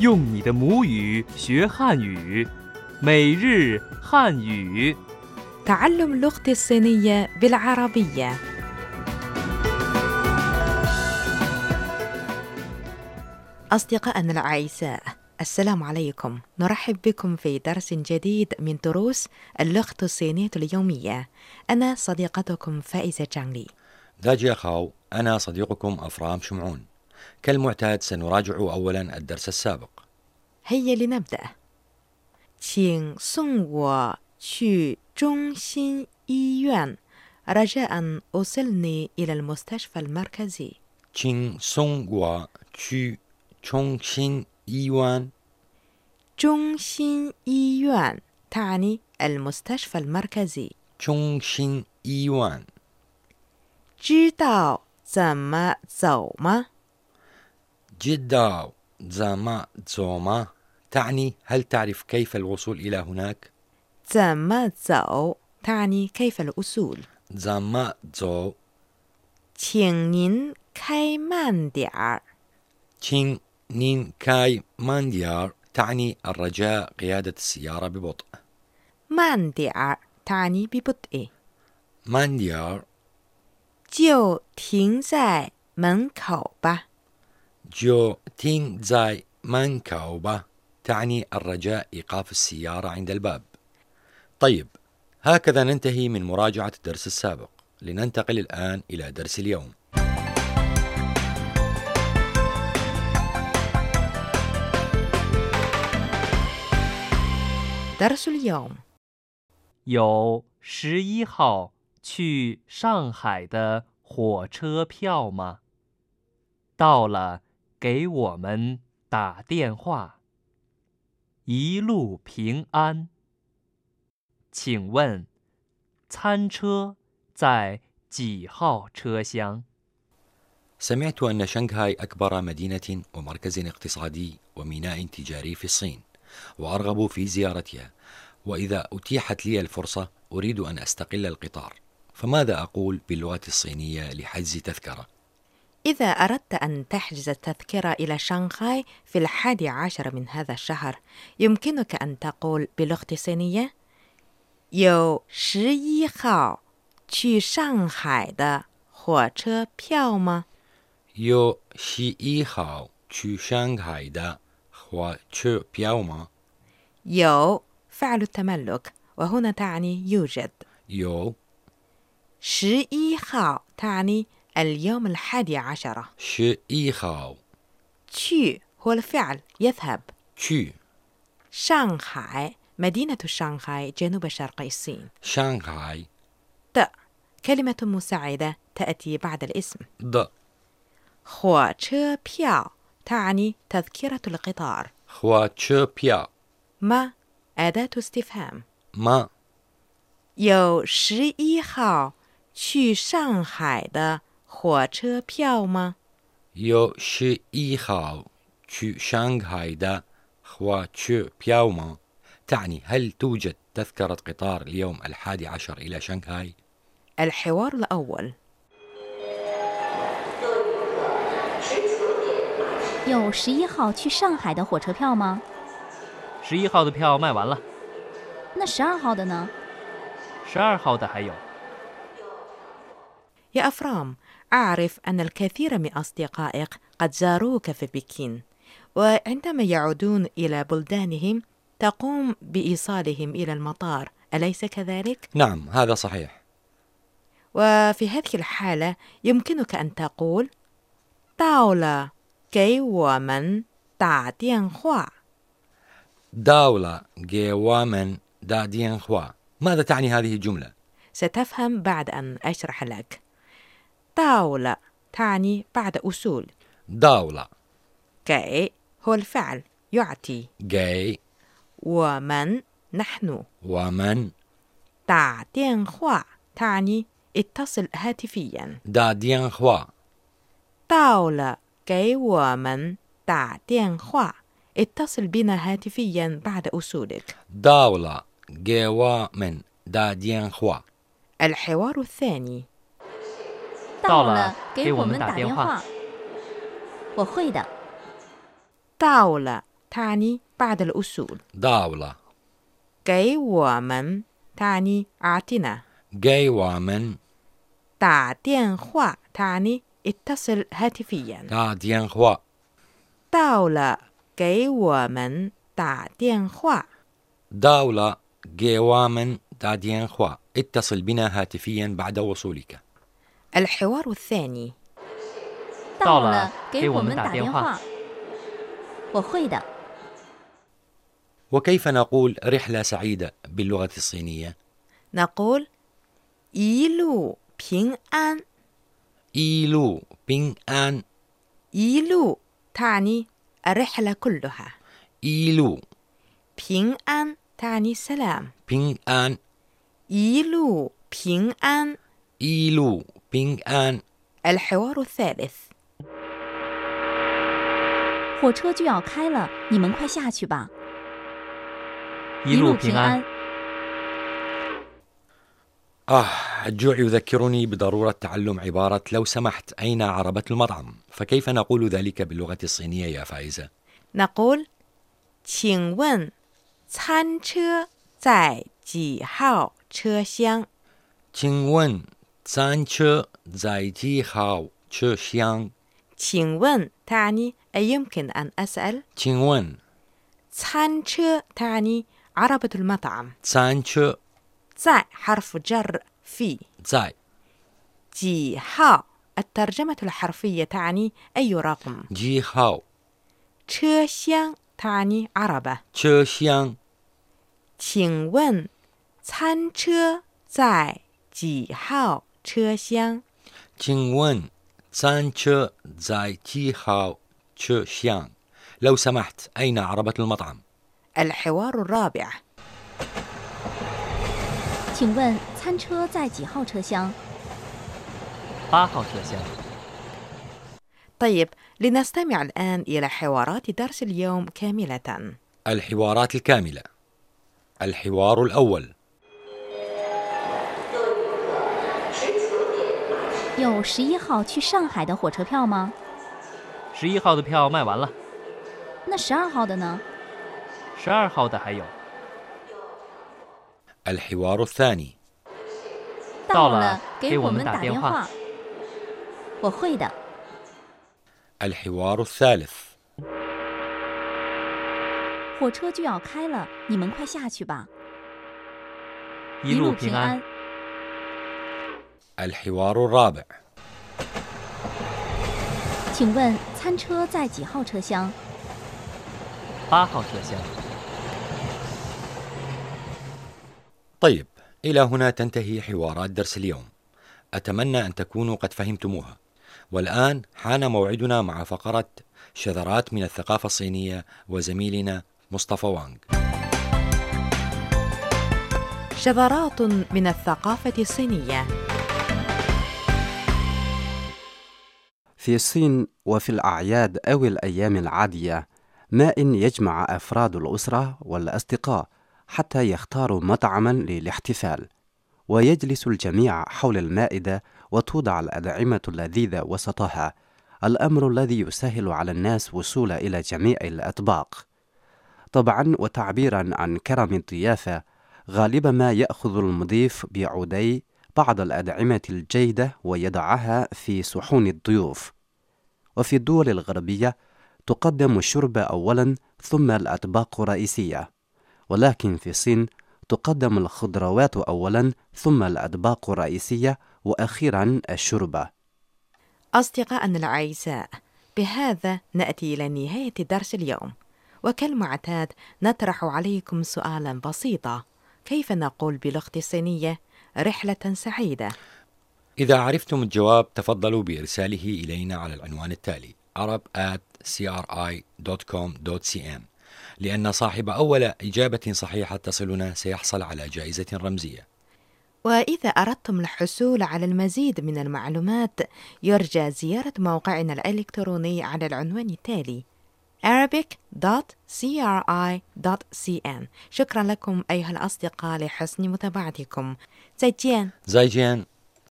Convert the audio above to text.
用你的母语学汉语，每日汉语。 تعلم لغتي الصينية بالعربية أصدقائنا الأعزاء السلام عليكم نرحب بكم في درس جديد من دروس اللغة الصينية اليومية أنا صديقتكم فائزة جانلي داجي أخاو أنا صديقكم أفرام شمعون كالمعتاد سنراجع أولا الدرس السابق هيا لنبدأ 请送我去中心医院 رجاء أوصلني إلى المستشفى المركزي تشين سونغ وا تشي تشونغ شين إيوان 中心医院 تعني المستشفى المركزي تشونغ شين إيوان 知道怎么走吗 جدا زاما زوما تعني هل تعرف كيف الوصول إلى هناك؟ 怎么走 تعني كيف الوصول زاما زو 请您开慢点儿 تشين نين كاي مانديار تعني الرجاء قيادة السيارة ببطء 慢点儿 تعني ببطء مانديار 就停在门口吧 جو تين زاي مان كاوبا تعني الرجاء إيقاف السيارة عند الباب طيب هكذا ننتهي من مراجعة الدرس السابق لننتقل الآن إلى درس اليوم درس اليوم 有十一号去上海的火车票吗？到了， 给我们打电话。一路平安。请问，餐车在几号车厢？ سمعت أن شنغهاي أكبر مدينة ومركز اقتصادي وميناء تجاري في الصين وأرغب في زيارتها وإذا أتيحت لي الفرصة أريد أن أستقل القطار فماذا أقول باللغة الصينية لحجز تذكرة؟ إذا أردت أن تحجز التذكرة إلى شانغهاي في الحادي عشر من هذا الشهر يمكنك أن تقول بلغة صينية 有十一号去上海的火车票吗？ 有十一号去上海的 火车票吗？ 有 فعل التملك وهنا تعني يوجد. 十一号 تعني اليوم الحادي عشر شي إي خاو 去 هو الفعل يذهب تشو شانغهاي مدينة شانغهاي جنوب شرق الصين شانغهاي ت كلمة مساعدة تأتي بعد الاسم د 火车票 تعني تذكرة القطار خوا تشو بيا ما أداة استفهام ما 有十一号去上海的 火车票吗？ يو شي إي خاو تشو شانغهاي دا خوا تشو بياوما تعني هل توجد تذكرة قطار اليوم الحادي عشر إلى شانغهاي؟ الحوار الأول 有十一号去上海的火车票吗？十一号的票卖完了，那十二号的呢？十二号的还有。 يا أفرام أعرف أن الكثير من أصدقائك قد زاروك في بكين وعندما يعودون إلى بلدانهم تقوم بإيصالهم إلى المطار أليس كذلك؟ نعم هذا صحيح وفي هذه الحالة يمكنك أن تقول دولة كي ومن تعدينخوا دولة كي ومن دادينخوا ماذا تعني هذه الجملة؟ ستفهم بعد أن أشرح لك 到了 تعني بعد أصول داولا 给 هو الفعل يعطي جاي 我们 نحن ومن 打电话 تعني اتصل هاتفيا دا دين خوا 到了给我们打电话 اتصل بنا هاتفيا بعد أصولك داولا جيوامن دا دين خوا الحوار الثاني 到了了，给我们给我们打电话打电话。我会的，到了 تعني بعض الأصول داولة 给我们 تعني أعطنا جاي ومن 打电话 تعني اتصل هاتفيا دا ديان خوا 到了给我们打电话 داولة جاي ومن دا ديان خوا اتصل بنا هاتفيا بعد وصولك الحوار الثاني 到了了，给我们给我们打打电话电话。我会的。 وكيف نقول رحلة سعيدة باللغة الصينية؟ نقول 一路平安 إيلو بين آن 一路 تعني الرحلة كلها إيلو 平安 تعني سلام بين آن 一路平安 إيلو بين آن الحوار الثالث 火车就要开了，你们快下去吧。一路平安。。 آه الجوع يذكرني بضرورة تعلم عبارة لو سمحت أين عربة المطعم فكيف نقول ذلك باللغة الصينية يا فائزة؟ نقول 请问餐车在几号车厢？请问 餐车在几号车厢？请问 تعني أيمكن أن أسأل 请问 餐车 تعني عربة المطعم 餐车 在حرف جر في 在 جي هاو الترجمة الحرفية تعني أي رقم 几号 车厢 تعني عربة 车厢？请问餐车在几号 车厢？请问餐车在几号车厢？لو سمحت أين عربة المطعم؟ الحوار الرابع 请问餐车在几号车厢？八号车厢。 طيب لنستمع الآن إلى حوارات درس اليوم كاملة الحوارات الكاملة الحوار الأول 有十一号去上海的火车票吗？十一号的票卖完了，那十二号的呢？十二号的还有。 الحوار الثاني 到了了，给我们给我们打电话打电话。我会的。 الحوار الثالث 火车就要开了，你们快下去吧。一路平安。。 الحوار الرابع 请问餐车在几号车厢？八号车厢。 طيب إلى هنا تنتهي حوارات درس اليوم أتمنى أن تكونوا قد فهمتموها والآن حان موعدنا مع فقرة شذرات من الثقافة الصينية وزميلنا مصطفى وانغ شذرات من الثقافة الصينية في الصين وفي الأعياد أو الأيام العادية ما إن يجمع أفراد الأسرة والأصدقاء حتى يختاروا مطعما للاحتفال. ويجلس الجميع حول المائدة وتوضع الأطعمة اللذيذة وسطها الأمر الذي يسهل على الناس وصول إلى جميع الأطباق. طبعا وتعبيرا عن كرم الضيافة غالبا ما يأخذ المضيف بعودي بعض الأدعمة الجيدة ويضعها في صحون الضيوف. وفي الدول الغربية تقدم الشرب أولا ثم الأطباق الرئيسية ولكن في الصين تقدم الخضروات أولا ثم الأطباق الرئيسية وأخيرا الشوربة أصدقائنا الأعزاء بهذا نأتي إلى نهاية درس اليوم. وكالمعتاد نطرح عليكم سؤالا بسيطا كيف نقول باللغة الصينية؟ رحلة سعيدة. إذا عرفتم الجواب تفضلوا بإرساله إلينا على العنوان التالي arab at cri.com.cn لأن صاحب أول إجابة صحيحة تصلنا سيحصل على جائزة رمزية. وإذا أردتم الحصول على المزيد من المعلومات يرجى زيارة موقعنا الإلكتروني على العنوان التالي arabic.cri.cn شكرا لكم أيها الأصدقاء لحسن متابعتكم. 再见。再见。